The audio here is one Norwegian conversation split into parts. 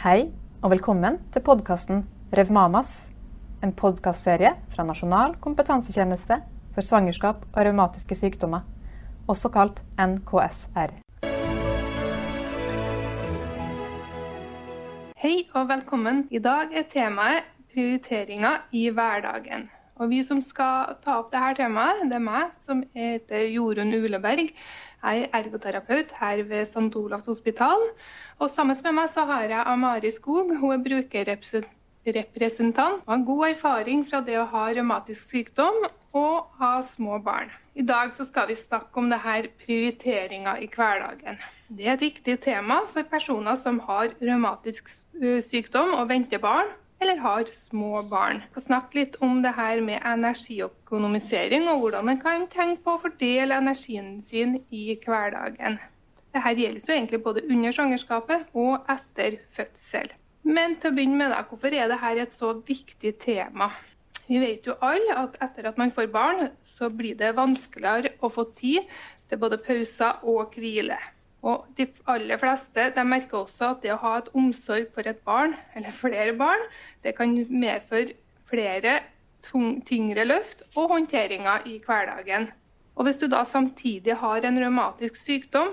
Hei, og velkommen til podkasten Revmamas. En podkastserie fra Nasjonal kompetansetjeneste for svangerskap og revmatiske sykdommer, også kalt NKSR. Hei og velkommen. I dag er temaet prioriteringer i hverdagen. Og Vi som skal ta opp dette temaet, det er meg, som heter Jorunn Uleberg. Jeg er ergoterapeut her ved St. Olavs hospital. Og sammen med meg så har jeg Amari Skog. Hun er brukerrepresentant og har god erfaring fra det å ha revmatisk sykdom og ha små barn. I dag så skal vi snakke om det her prioriteringa i hverdagen. Det er et viktig tema for personer som har revmatisk sykdom og venter barn, eller har små barn. Jeg skal snakke litt om det her med energiøkonomisering, og hvordan en kan tenke på å fordele energien sin i hverdagen. Dette gjelder jo egentlig både under svangerskapet og etter fødsel. Men til å begynne med, da, hvorfor er dette et så viktig tema? Vi vet jo alle at etter at man får barn, så blir det vanskeligere å få tid til både pauser og hvile. Og de aller fleste de merker også at det å ha et omsorg for et barn, eller flere barn, det kan medføre flere tyngre løft og håndteringer i hverdagen. Og Hvis du da samtidig har en revmatisk sykdom,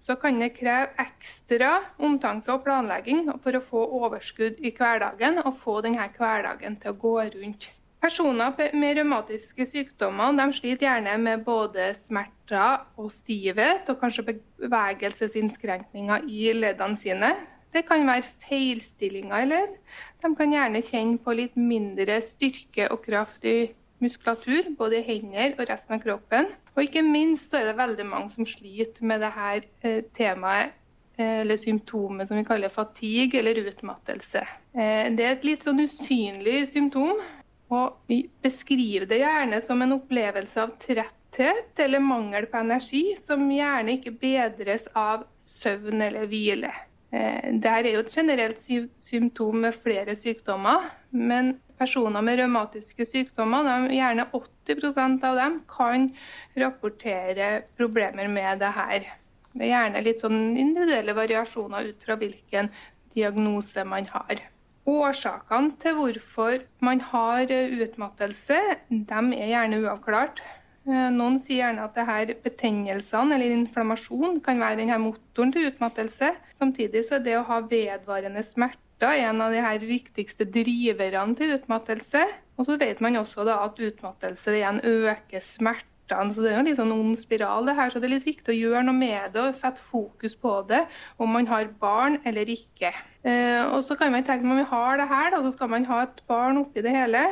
så kan det kreve ekstra omtanke og planlegging for å få overskudd i hverdagen og få denne hverdagen til å gå rundt. Personer med revmatiske sykdommer sliter gjerne med både smerter og stivhet, og kanskje bevegelsesinnskrenkninger i leddene sine. Det kan være feilstillinger i ledd. De kan gjerne kjenne på litt mindre styrke og kraft i muskulatur, både i hender og resten av kroppen. Og ikke minst er det veldig mange som sliter med dette eh, temaet eh, eller symptomet som vi kaller fatigue eller utmattelse. Eh, det er et litt sånn usynlig symptom og vi beskriver det gjerne som en opplevelse av tretthet eller mangel på energi, som gjerne ikke bedres av søvn eller hvile. Eh, Dette er jo et generelt symptom med flere sykdommer, men personer med revmatiske sykdommer, de, gjerne 80% av dem, kan rapportere problemer med det her. Det er gjerne litt sånn individuelle variasjoner ut fra hvilken diagnose man har. Årsakene til hvorfor man har utmattelse, de er gjerne uavklart. Eh, noen sier gjerne at det her betennelsene eller inflammasjon kan være denne motoren til utmattelse. Samtidig så er det å ha vedvarende smerter en av de her viktigste driverne til utmattelse. Og så vet man også at utmattelse igjen øker smerte smertene. Så det er jo en litt sånn ond spiral, det her. Så det er litt viktig å gjøre noe med det og sette fokus på det, om man har barn eller ikke. Eh, og så kan man tenke om man har det her, da, så skal man ha et barn oppi det hele.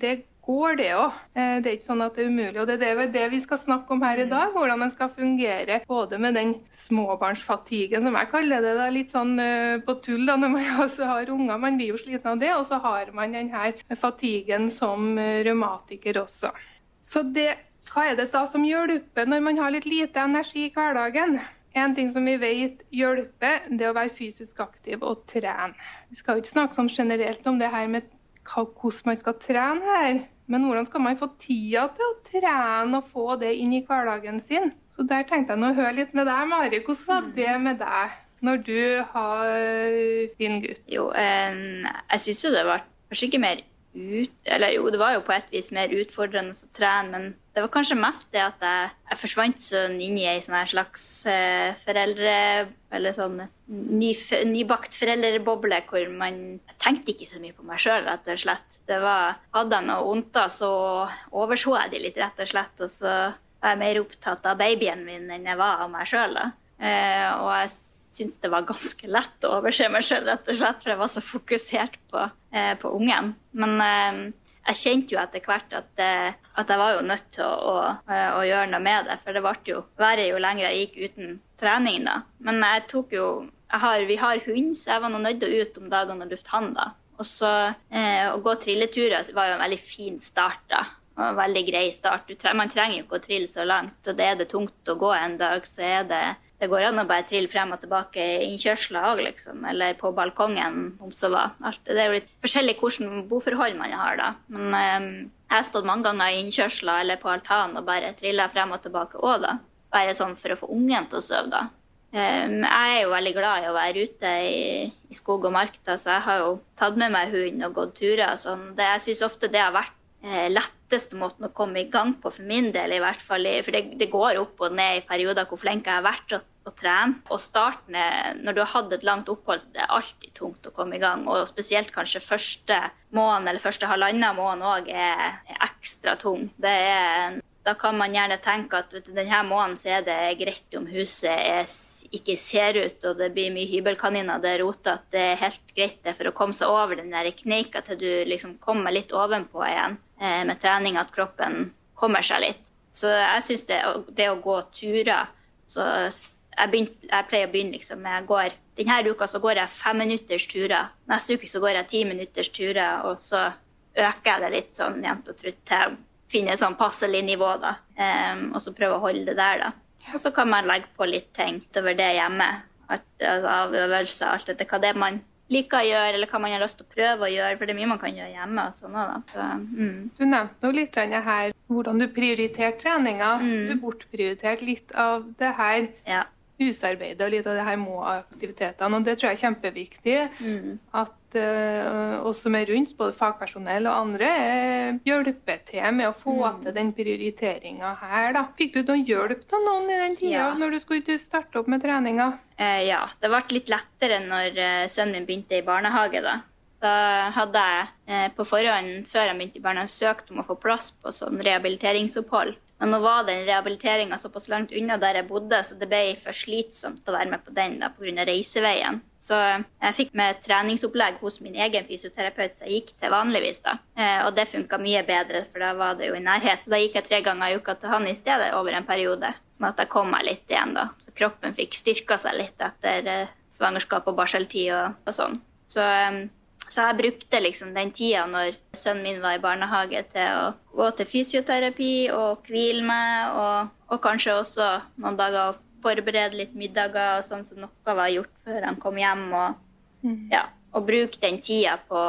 Det går, det òg. Eh, det er ikke sånn at det er umulig. og Det er det vi skal snakke om her i dag. Hvordan en skal fungere både med den småbarnsfatigen, som jeg kaller det, da, litt sånn uh, på tull da, når man også har unger. Man blir jo sliten av det. Og så har man den her fatigen som uh, revmatiker også. Så det hva er det da som hjelper når man har litt lite energi i hverdagen? En ting som vi vet hjelper, det er å være fysisk aktiv og trene. Vi skal jo ikke snakke sånn generelt om det her med hvordan man skal trene her. Men hvordan skal man få tida til å trene og få det inn i hverdagen sin? Så der tenkte jeg å høre litt med deg, Mari. Hvordan var det med deg når du har din gutt? Jo, jeg syns jo det var kanskje ikke mer ut Eller jo, det var jo på et vis mer utfordrende å trene, men det var kanskje mest det at jeg, jeg forsvant sånn inn i ei sånn slags eh, foreldre... Eller sånn ny, nybakt foreldreboble hvor man tenkte ikke så mye på meg sjøl, rett og slett. Det var, Hadde jeg noe vondt, så overså jeg de litt, rett og slett. Og så var jeg mer opptatt av babyen min enn jeg var av meg sjøl. Eh, og jeg syntes det var ganske lett å overse meg sjøl, rett og slett, for jeg var så fokusert på, eh, på ungen. Men eh, jeg kjente jo etter hvert at, eh, at, jeg var jo nødt til å, å, eh, å, gjøre noe med det, for det ble jo verre jo lenger jeg gikk uten trening. da. Men jeg tok jo jeg har, Vi har hund, så jeg var nå nødt til å ut om dagene og lufte han. da. Og så eh, Å gå trilleturer var jo en veldig fin start. da. Og veldig grei start. man trenger jo ikke å trille så langt. og det er det tungt å gå en dag, så er det det går an å bare trille frem og tilbake i innkjørsler òg, liksom. Eller på balkongen, om så var. Alt. Det er jo litt forskjellig hvilke boforhold man har, da. Men um, jeg har stått mange ganger i innkjørsler eller på altanen og bare trilla frem og tilbake òg, da. Bare sånn for å få ungen til å sove, da. Um, jeg er jo veldig glad i å være ute i, i skog og mark, da, så jeg har jo tatt med meg hund og gått turer. Sånn. Det, jeg syns ofte det har vært letteste måten å komme i gang på, for min del i hvert fall. For det, det går opp og ned i perioder hvor flink jeg har vært å, å trene. Og starten når du har hatt et langt opphold, det er alltid tungt å komme i gang. Og spesielt kanskje første måned eller første halvannen måned òg er, er, ekstra tung. Det er da kan man gjerne tenke at du, denne måneden så er det greit om huset er, ikke ser ut og det blir mye hybelkaniner, det er rotete. Det er helt greit det for å komme seg over den der kneika til du liksom kommer litt ovenpå igjen eh, med trening, at kroppen kommer seg litt. Så jeg syns det, det, å gå turer så jeg, begynt, jeg, pleier å begynne liksom jeg går, Denne uka så går jeg femminutters turer. Neste uke så går jeg ti minutters turer, og så øker jeg det litt sånn jevnt og trutt til finne sånn passelig nivå, da. Um, og så prøve å holde det der, da. Og så kan man legge på litt ting utover det hjemme. At, altså, av øvelser, alt etter hva det er man liker å gjøre, eller hva man har lyst til å prøve å gjøre. For det er mye man kan gjøre hjemme. og sånn da. Så, mm. Du nevnte litt her hvordan du prioriterte treninga. Mm. Du bortprioriterte litt av det her. Ja husarbeidet og litt av det her må-aktivitetene. Og det tror jeg er kjempeviktig. Mm. At uh, oss som er rundt, både fagpersonell og andre, hjelper til med å få mm. til den prioriteringa her. da. Fikk du noen hjelp av noen i den tida ja. når du skulle starte opp med treninga? Eh, ja, det ble litt lettere når uh, sønnen min begynte i barnehage. da. Da hadde jeg eh, på forhånd, før jeg begynte i barnehagen, søkt om å få plass på sånn rehabiliteringsopphold. Men nå var den rehabiliteringa såpass langt unna der jeg bodde, så det ble for slitsomt å være med på den pga. reiseveien. Så jeg fikk med treningsopplegg hos min egen fysioterapeut som jeg gikk til vanligvis. da. Eh, og det funka mye bedre, for da var det jo i nærhet. Da gikk jeg tre ganger i uka til han i stedet over en periode, sånn at jeg kom meg litt igjen. da. Så kroppen fikk styrka seg litt etter eh, svangerskap og barseltid og, og sånn. Så um, så jeg brukte liksom den tida når sønnen min var i barnehage, til å gå til fysioterapi og hvile meg, og, og kanskje også noen dager å forberede litt middager og sånn som noe var gjort før han kom hjem. Og, mm. ja, og bruke den tida på,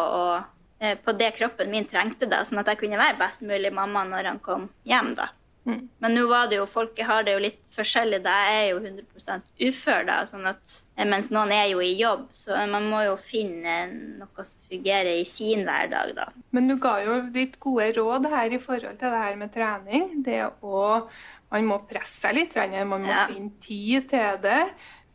eh, på det kroppen min trengte, da, sånn at jeg kunne være best mulig mamma når han kom hjem. da. Mm. Men nå var det jo, folket har det jo litt forskjellig. Da jeg er jo 100% ufør, da, sånn at, eh, mens noen er jo i jobb. Så man må jo finne noe som fungerer i sin hverdag, da. Men du ga jo litt gode råd her i forhold til det her med trening. Det å Man må presse seg litt, man må ja. finne tid til det.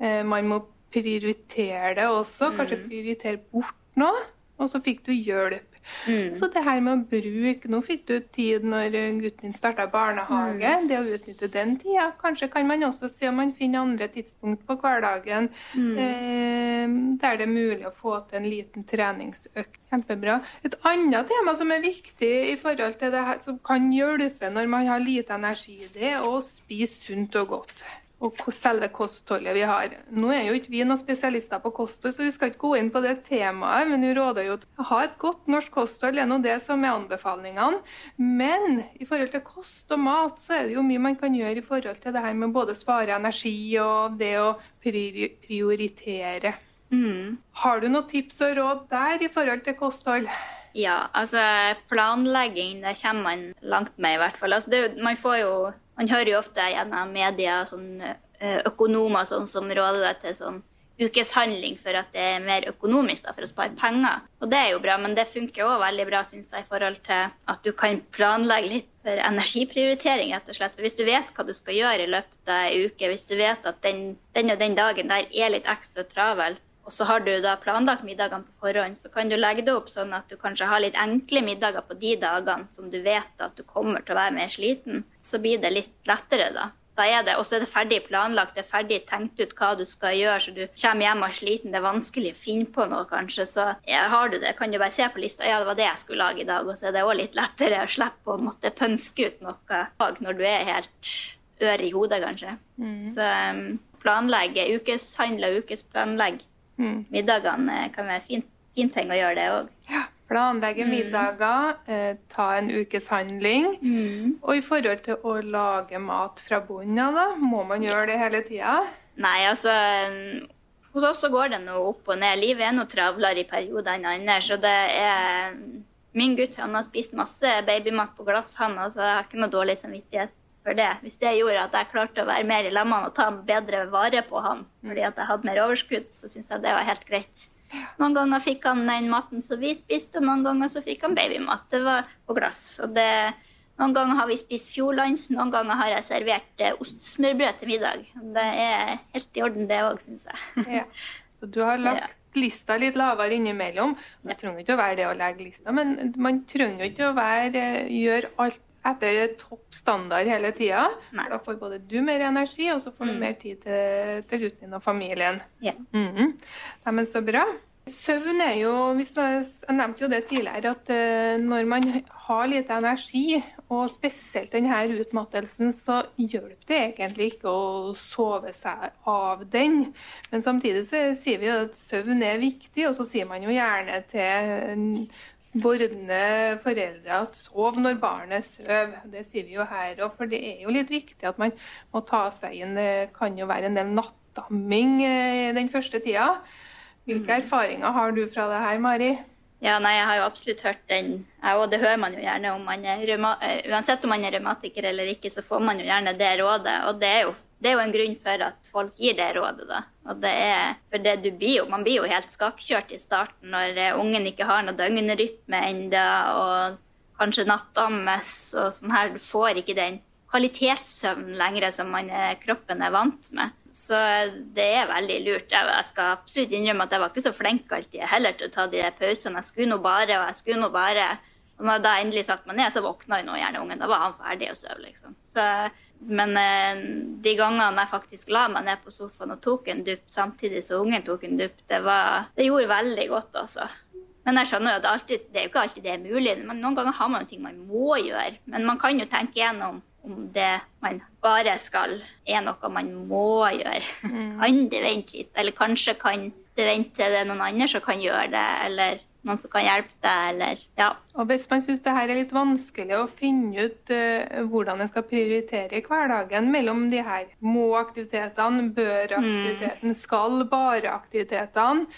Eh, man må prioritere det også. Kanskje mm. prioritere bort noe. Og så fikk du hjelp Mm. Så det her med å bruke Nå fikk du tid når gutten din starta barnehage. Mm. Det å utnytte den tida. Kanskje kan man også se om man finner andre tidspunkt på hverdagen mm. eh, der det er mulig å få til en liten treningsøkt. Kjempebra. Et annet tema som er viktig i forhold til det her, som kan hjelpe når man har lite energi, det er å spise sunt og godt og selve kostholdet vi har. Nå er jo ikke vi noen spesialister på kosthold, så vi skal ikke gå inn på det temaet, men vi råder jo til å ha et godt norsk kosthold gjennom det som er anbefalingene. Men i forhold til kost og mat, så er det jo mye man kan gjøre i forhold til det her med både spare energi og det å prioritere. Mm. Har du noen tips og råd der i forhold til kosthold? Ja, altså planlegging, det kommer man langt med, i hvert fall. Altså, det, man jo man hører jo ofte gjennom media sånn, eh, økonomer sånn, som råder deg til sånn ukeshandling for at det er mer økonomisk da, for å spare penger. Og det er jo bra, men det funker òg veldig bra synes jeg, i forhold til at du kan planlegge litt for energiprioritering, rett og slett. For hvis du vet hva du skal gjøre i løpet av ei uke, hvis du vet at den, den og den dagen der er litt ekstra travel, og så har du da planlagt middagene på forhånd, så kan du legge det opp sånn at du kanskje har litt enkle middager på de dagene som du vet at du kommer til å være mer sliten. Så blir det litt lettere, da. Da er det, Og så er det ferdig planlagt, det er ferdig tenkt ut hva du skal gjøre, så du kommer hjem og er sliten. Det er vanskelig å finne på noe, kanskje. Så ja, har du det, kan du bare se på lista. Ja, det var det jeg skulle lage i dag. Og så er det òg litt lettere å slippe å måtte pønske ut noe når du er helt ør i hodet, kanskje. Mm. Så um, planlegge, ukeshandle og ukesplanlegg Mm. Middagene kan være fint, fin ting å gjøre, det òg. Ja, planlegge mm. middager, eh, ta en ukes handling. Mm. Og i forhold til å lage mat fra bunnen av, må man gjøre det hele tida? Nei, altså Hos oss så går det noe opp og ned. Livet er noe travlere i perioder enn andre. Så det er Min gutt han har spist masse babymat på glass, han. altså Jeg har ikke noe dårlig samvittighet for det. Hvis det gjorde at jeg klarte å være mer i lemmene og ta bedre vare på han fordi at jeg hadde mer overskudd, så syns jeg det var helt greit. Noen ganger fikk han den maten som vi spiste, og noen ganger så fikk han babymat. Det var på glass. Og det, noen ganger har vi spist Fjordlands, noen ganger har jeg servert eh, ostesmørbrød til middag. Det er helt i orden, det òg, syns jeg. Ja. Og du har lagt lista litt lavere innimellom. Det trenger ikke å være det å legge lista, men man trenger ikke å være, gjøre alt etter topp standard hele tida. Da får både du mer energi, og så får du Mm. mer tid til, til gutten din og familien. Ja. -hmm. ja, men så bra. Søvn er jo Jeg nevnte jo det tidligere, at eh, når man har lite energi, og spesielt denne utmattelsen, så hjelper det egentlig ikke å sove seg av den. Men samtidig så sier vi jo at søvn er viktig, og så sier man jo gjerne til vordende foreldre at sov når barnet sover. Det sier vi jo her òg, for det er jo litt viktig at man må ta seg inn. Det kan jo være en del nattamming eh, den første tida. Hvilke erfaringer har du fra det her, Mari? Ja, nei, jeg har jo absolutt hørt den. Og det hører man jo gjerne om man er eh, Uansett om man er revmatiker eller ikke, så får man jo gjerne det rådet. Og det er, jo, det er jo en grunn for at folk gir det rådet, da. Og det er for det du blir jo Man blir jo helt skakkjørt i starten når eh, ungen ikke har noe døgnrytme ennå, og kanskje nattammes og sånn her. Du får ikke den kvalitetssøvn lenger som man er, kroppen er vant med. Så det er veldig lurt. Jeg, jeg skal absolutt innrømme at jeg var ikke så flink alltid heller til å ta de pausene. Jeg skulle nå bare, og jeg skulle nå bare. Og når jeg endelig satte meg ned, så våkna jo nå gjerne ungen. Da var han ferdig å sove, liksom. Så, men eh, de gangene jeg faktisk la meg ned på sofaen og tok en dupp samtidig som ungen tok en dupp, det, det gjorde veldig godt, altså. Men jeg skjønner jo at det, alltid, det er jo ikke alltid det er mulig. Men noen ganger har man jo ting man må gjøre. Men man kan jo tenke gjennom om det man bare skal, er noe man må gjøre. Kan det vente litt? Eller kanskje kan det vente til det er noen andre som kan gjøre det, eller noen som kan hjelpe deg, eller ja. Og hvis man syns det her er litt vanskelig å finne ut uh, hvordan en skal prioritere i hverdagen mellom de her må-aktivitetene, bør-aktiviteten, skal-bare-aktivitetene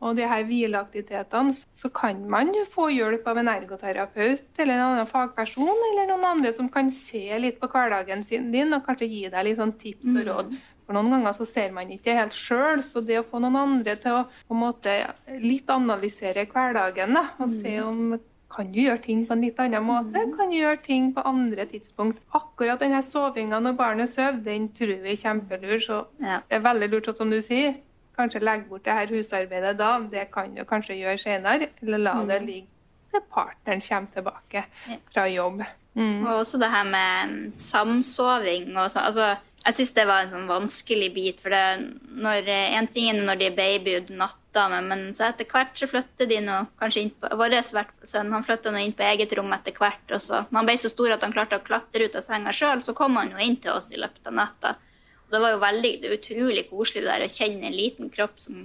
og de her hvileaktivitetene, så kan man jo få hjelp av en ergoterapeut eller en annen fagperson eller noen andre som kan se litt på hverdagen sin din og kanskje gi deg litt sånn tips og råd. For noen ganger så ser man ikke helt sjøl, så det å få noen andre til å på en måte litt analysere hverdagen da, og se om kan du gjøre ting på en litt annen måte? Kan du gjøre ting på andre tidspunkt? Akkurat denne sovinga når barnet sover, den tror vi er kjempelur. Så det er veldig lurt, sånn som du sier. Kanskje legge bort det her husarbeidet da. Det kan du kanskje gjøre senere. Eller la det ligge til partneren kommer tilbake fra jobb. Mm. Og også det her med samsoving og sånn. Altså, jeg syns det var en sånn vanskelig bit. For det, når, en ting er når de er baby og natta, men, men så etter hvert så flytter de nå kanskje inn på Vår sønn han flytta nå inn på eget rom etter hvert. Og så, når han ble så stor at han klarte å klatre ut av senga sjøl, så kom han jo inn til oss i løpet av natta. Det var jo veldig, det er utrolig koselig det der å kjenne en liten kropp som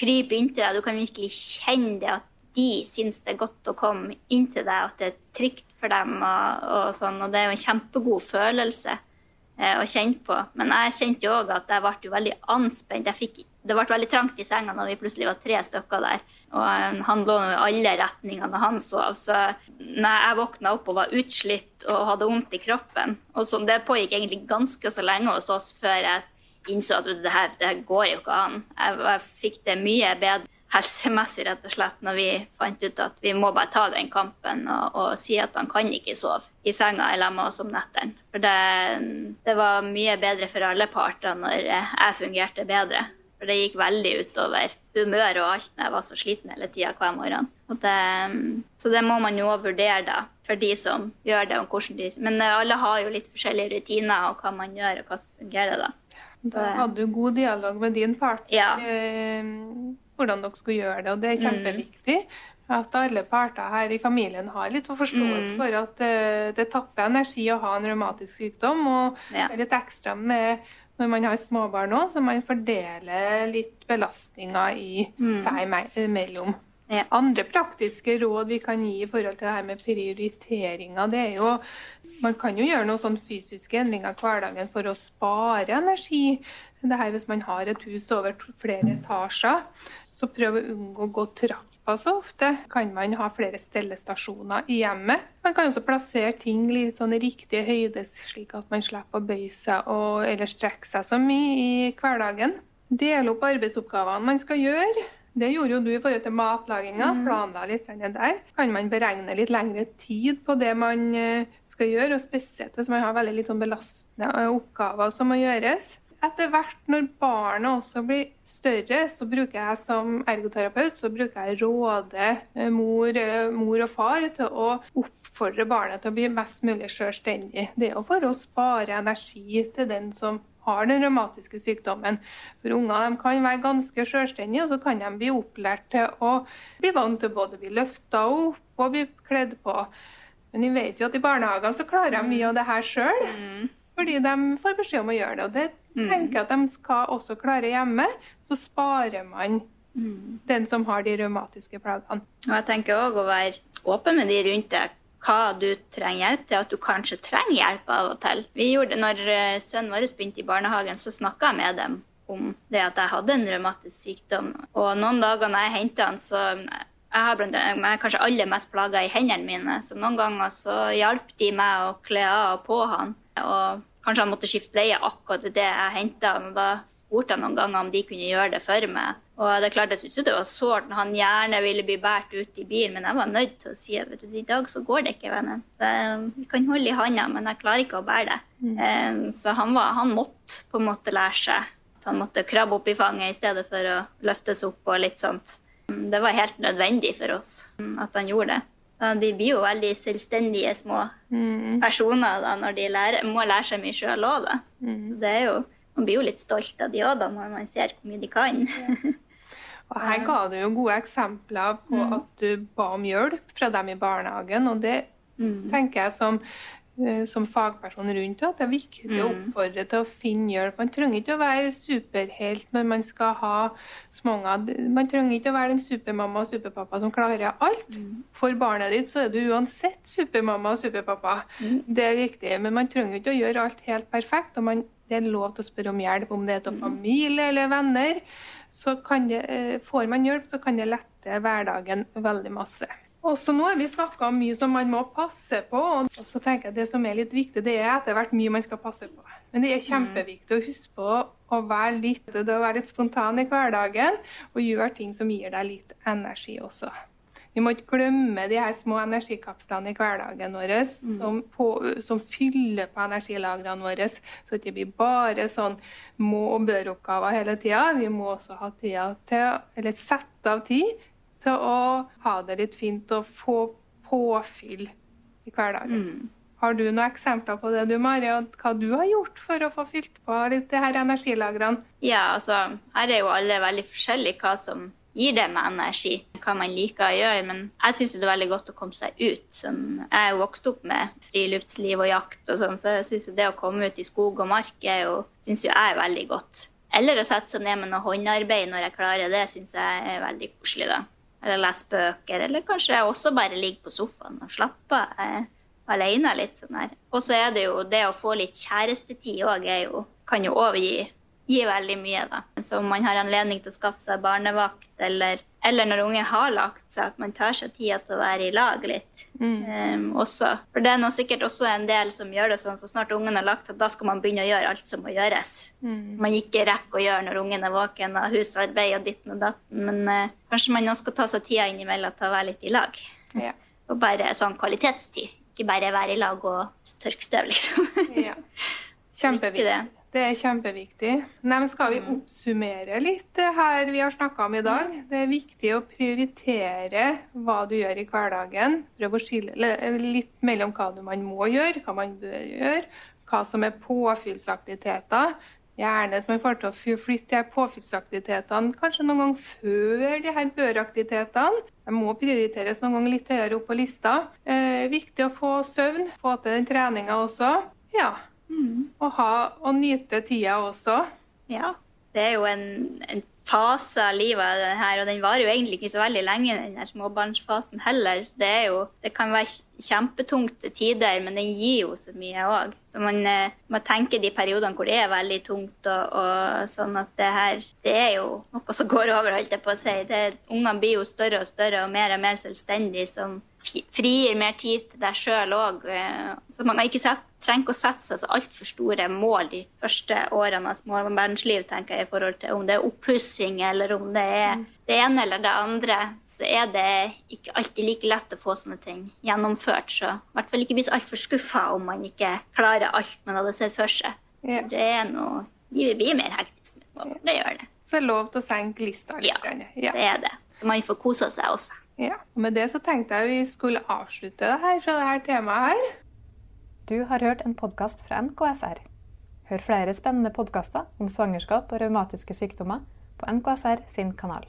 kryper inntil deg. Du kan virkelig kjenne det at de syns det er godt å komme inntil deg, at det er trygt for dem. Og, og sånn, og det er jo en kjempegod følelse eh, å kjenne på. Men jeg kjente jo òg at jeg ble veldig anspent. Jeg fikk, det ble veldig trangt i senga når vi plutselig var tre stykker der. Og eh, han lå i alle retningene når han sov. Så nei, jeg våkna opp og var utslitt og hadde vondt i kroppen og så, Det pågikk egentlig ganske så lenge hos oss før jeg innså at det her, det her går jo ikke an. Jeg, jeg fikk det mye bedre helsemessig, rett og slett, når vi fant ut at vi må bare ta den kampen og, og si at han kan ikke sove i senga eller med oss om nettene. For det, det var mye bedre for alle parter når jeg fungerte bedre. For det gikk veldig utover humør og alt når jeg var så sliten hele tida hver morgen. Det, så det må man jo vurdere, da, for de som gjør det. og hvordan de, Men alle har jo litt forskjellige rutiner og hva man gjør, og hva som fungerer, da. Da hadde du god dialog med din partner Ja. eh, hvordan dere skulle gjøre det. Og det er kjempeviktig at alle parter her i familien har litt forståelse for at eh, det tapper energi å ha en revmatisk sykdom. Og Ja. litt ekstra med når man har småbarn òg, så man fordeler litt belastninger i seg me- imellom. Ja. Andre praktiske råd vi kan gi i forhold til det her med prioriteringer, det er jo Man kan jo gjøre noen sånn fysiske endringer i hverdagen for å spare energi. Det her Hvis man har et hus over flere etasjer, Så prøv å unngå å gå trappa så ofte. Kan man ha flere stellestasjoner i hjemmet. Man kan også plassere ting litt sånn i riktig høyde, slik at man slipper å bøye seg og, eller strekke seg så mye i hverdagen. Dele opp arbeidsoppgavene man skal gjøre. Det gjorde jo du i forhold til matlaginga. Planla litt der. Kan man beregne litt lengre tid på det man eh, skal gjøre, og spesielt hvis man har veldig litt sånn belastende eh, oppgaver som må gjøres. Etter hvert når barnet også blir større, så bruker jeg som ergoterapeut så bruker jeg råde eh, mor, mor og far til å oppfordre barnet til å bli mest mulig selvstendig. Det er jo for å spare energi til den som har den revmatiske sykdommen. For unger kan være ganske selvstendige, og så kan de bli opplært til å bli vant til både å bli løfta opp og bli kledd på. Men vi vet jo at i barnehagene så klarer de mye av det her sjøl. Mm. Fordi de får beskjed om å gjøre det. Og det. Tenker at de skal også klare hjemme. Så sparer man mm. den som har de revmatiske plagene. Og jeg tenker òg å være åpen med de rundt deg hva du trenger hjelp til, at du kanskje trenger hjelp av og til. Vi gjorde, når eh, sønnen vår begynte i barnehagen, så snakka jeg med dem om det at jeg hadde en revmatisk sykdom. Og noen dager når jeg henter han, så jeg har blant, annet, kanskje aller mest plaga i hendene mine. Så noen ganger så hjalp de meg å kle av og på han. Og Kanskje han måtte skifte bleie akkurat det jeg henta han. og Da spurte jeg noen ganger om de kunne gjøre det for meg. Og det er klart, Jeg syntes det var sårt når han gjerne ville bli båret ut i bilen, men jeg var nødt til å si at i dag så går det ikke, vennen. Vi kan holde i handa, men jeg klarer ikke å bære det. Mm. Så han, var, han, måtte på en måte lære seg at han måtte krabbe opp i fanget i stedet for å løftes opp og litt sånt. Det var helt nødvendig for oss at han gjorde det. Så de blir jo veldig selvstendige små mm. personer da, når de lærer, må lære seg mye sjøl òg. Mm. Så det er jo, man blir jo litt stolt av de òg, når man ser hvor mye de kan. Ja. Og Her ga du jo gode eksempler på mm. at du ba om hjelp fra dem i barnehagen. og det mm. tenker jeg som som fagperson rundt at det er viktig mm. å oppfordre til å finne hjelp. Man trenger ikke å være superhelt når man skal ha småunger. Man trenger ikke å være den supermamma og superpappa som klarer alt. Mm. For barnet ditt så er du uansett supermamma og superpappa. Mm. Det er viktig. Men man trenger ikke å gjøre alt helt perfekt. og man, det er lov til å spørre om hjelp, om det er til mm. familie eller venner. Så det, eh, får man hjelp, så kan det lette hverdagen veldig masse. Også nå har vi snakka mye som man må passe på. Og så tenker jeg Det som er litt viktig, det er etter hvert mye man skal passe på. Men det er kjempeviktig å huske på å være litt, å være litt spontan i hverdagen og gjøre ting som gir deg litt energi også. Vi må ikke glemme de her små energikapslene i hverdagen vår som, på, som, fyller på energilagrene våre, så det ikke blir bare sånn må- og bør-oppgaver hele tida. Vi må også ha tida til, eller sette av tid til å ha det litt fint og få påfyll i hverdagen. Mm. Har du noen eksempler på det, du Mari, hva du har gjort for å få fylt på litt de her energilagrene? Ja, altså, her er jo alle veldig forskjellige hva som gir det med energi, hva man liker å gjøre. Men jeg syns det er veldig godt å komme seg ut. Sånn, jeg er vokst opp med friluftsliv og jakt og sånn, så jeg syns det å komme ut i skog og mark er jo, synes jo jeg er veldig godt. Eller å sette seg ned med noe håndarbeid når jeg klarer det, syns jeg er veldig koselig, da eller lese bøker, eller kanskje også bare ligge på sofaen og slappe av eh, alene litt sånn her. Og så er det jo det å få litt kjærestetid òg, kan jo òg gi gir veldig mye, da. Så om man har anledning til å skaffe seg barnevakt, eller, eller når ungen har lagt seg, at man tar seg tida til å være i lag litt mm. um, også. For det er nå sikkert også en del som gjør det sånn så snart ungen har lagt seg, da skal man begynne å gjøre alt som må gjøres. Mm. Som man ikke rekker å gjøre når ungen er våken, og husarbeid og ditten og datten. Men uh, kanskje man også skal ta seg tida innimellom til å være litt i lag. Ja. Og bare sånn kvalitetstid. Ikke bare være i lag og tørke støv, liksom. ja. Kjempeviktig. Det er kjempeviktig. Nei, skal vi mm. oppsummere litt det her vi har snakka om i dag? Det er viktig å prioritere hva du gjør i hverdagen. Prøve å skille litt mellom hva man må gjøre, hva man bør gjøre, hva som er påfyllsaktiviteter. Gjerne som man får til å flytte påfyllsaktivitetene kanskje noen gang før de her bør-aktivitetene. De må prioriteres noen gang litt høyere opp på lista. Eh, viktig å få søvn, få til den treninga også. Ja, Mm. Og, ha, og nyte tida også. Ja. Det er jo en, en fase av livet her, og den varer jo egentlig ikke så veldig lenge, den her småbarnsfasen heller. Det, er jo, det kan være kjempetungt til tider, men den gir jo så mye òg. Så man eh, må tenke de periodene hvor det er veldig tungt, og, og sånn at det her Det er jo noe som går over, holdt jeg på å si. Ungene blir jo større og større og mer og mer selvstendige, som frier mer tid til deg sjøl òg. Eh, så man ikke set, trenger ikke å sette seg så altfor store mål de første årene av småbarnsliv, tenker jeg, i forhold til om det er oppussing eller om det er mm. det ene eller det andre. Så er det ikke alltid like lett å få sånne ting gjennomført. Så i hvert fall ikke bli så altfor skuffa om man ikke klarer alt man hadde sett for seg. Ja. Det er noe Livet blir mer hektisk med småbarn. Det gjør det. Så det er lov til å senke lista litt? Ja, ja. det er det. Man får kose seg også. Ja, og Med det så tenkte jeg vi skulle avslutte det her fra dette temaet her. Du har hørt en podkast fra NKSR. Hør flere spennende podkaster om svangerskap og revmatiske sykdommer på NKSR sin kanal.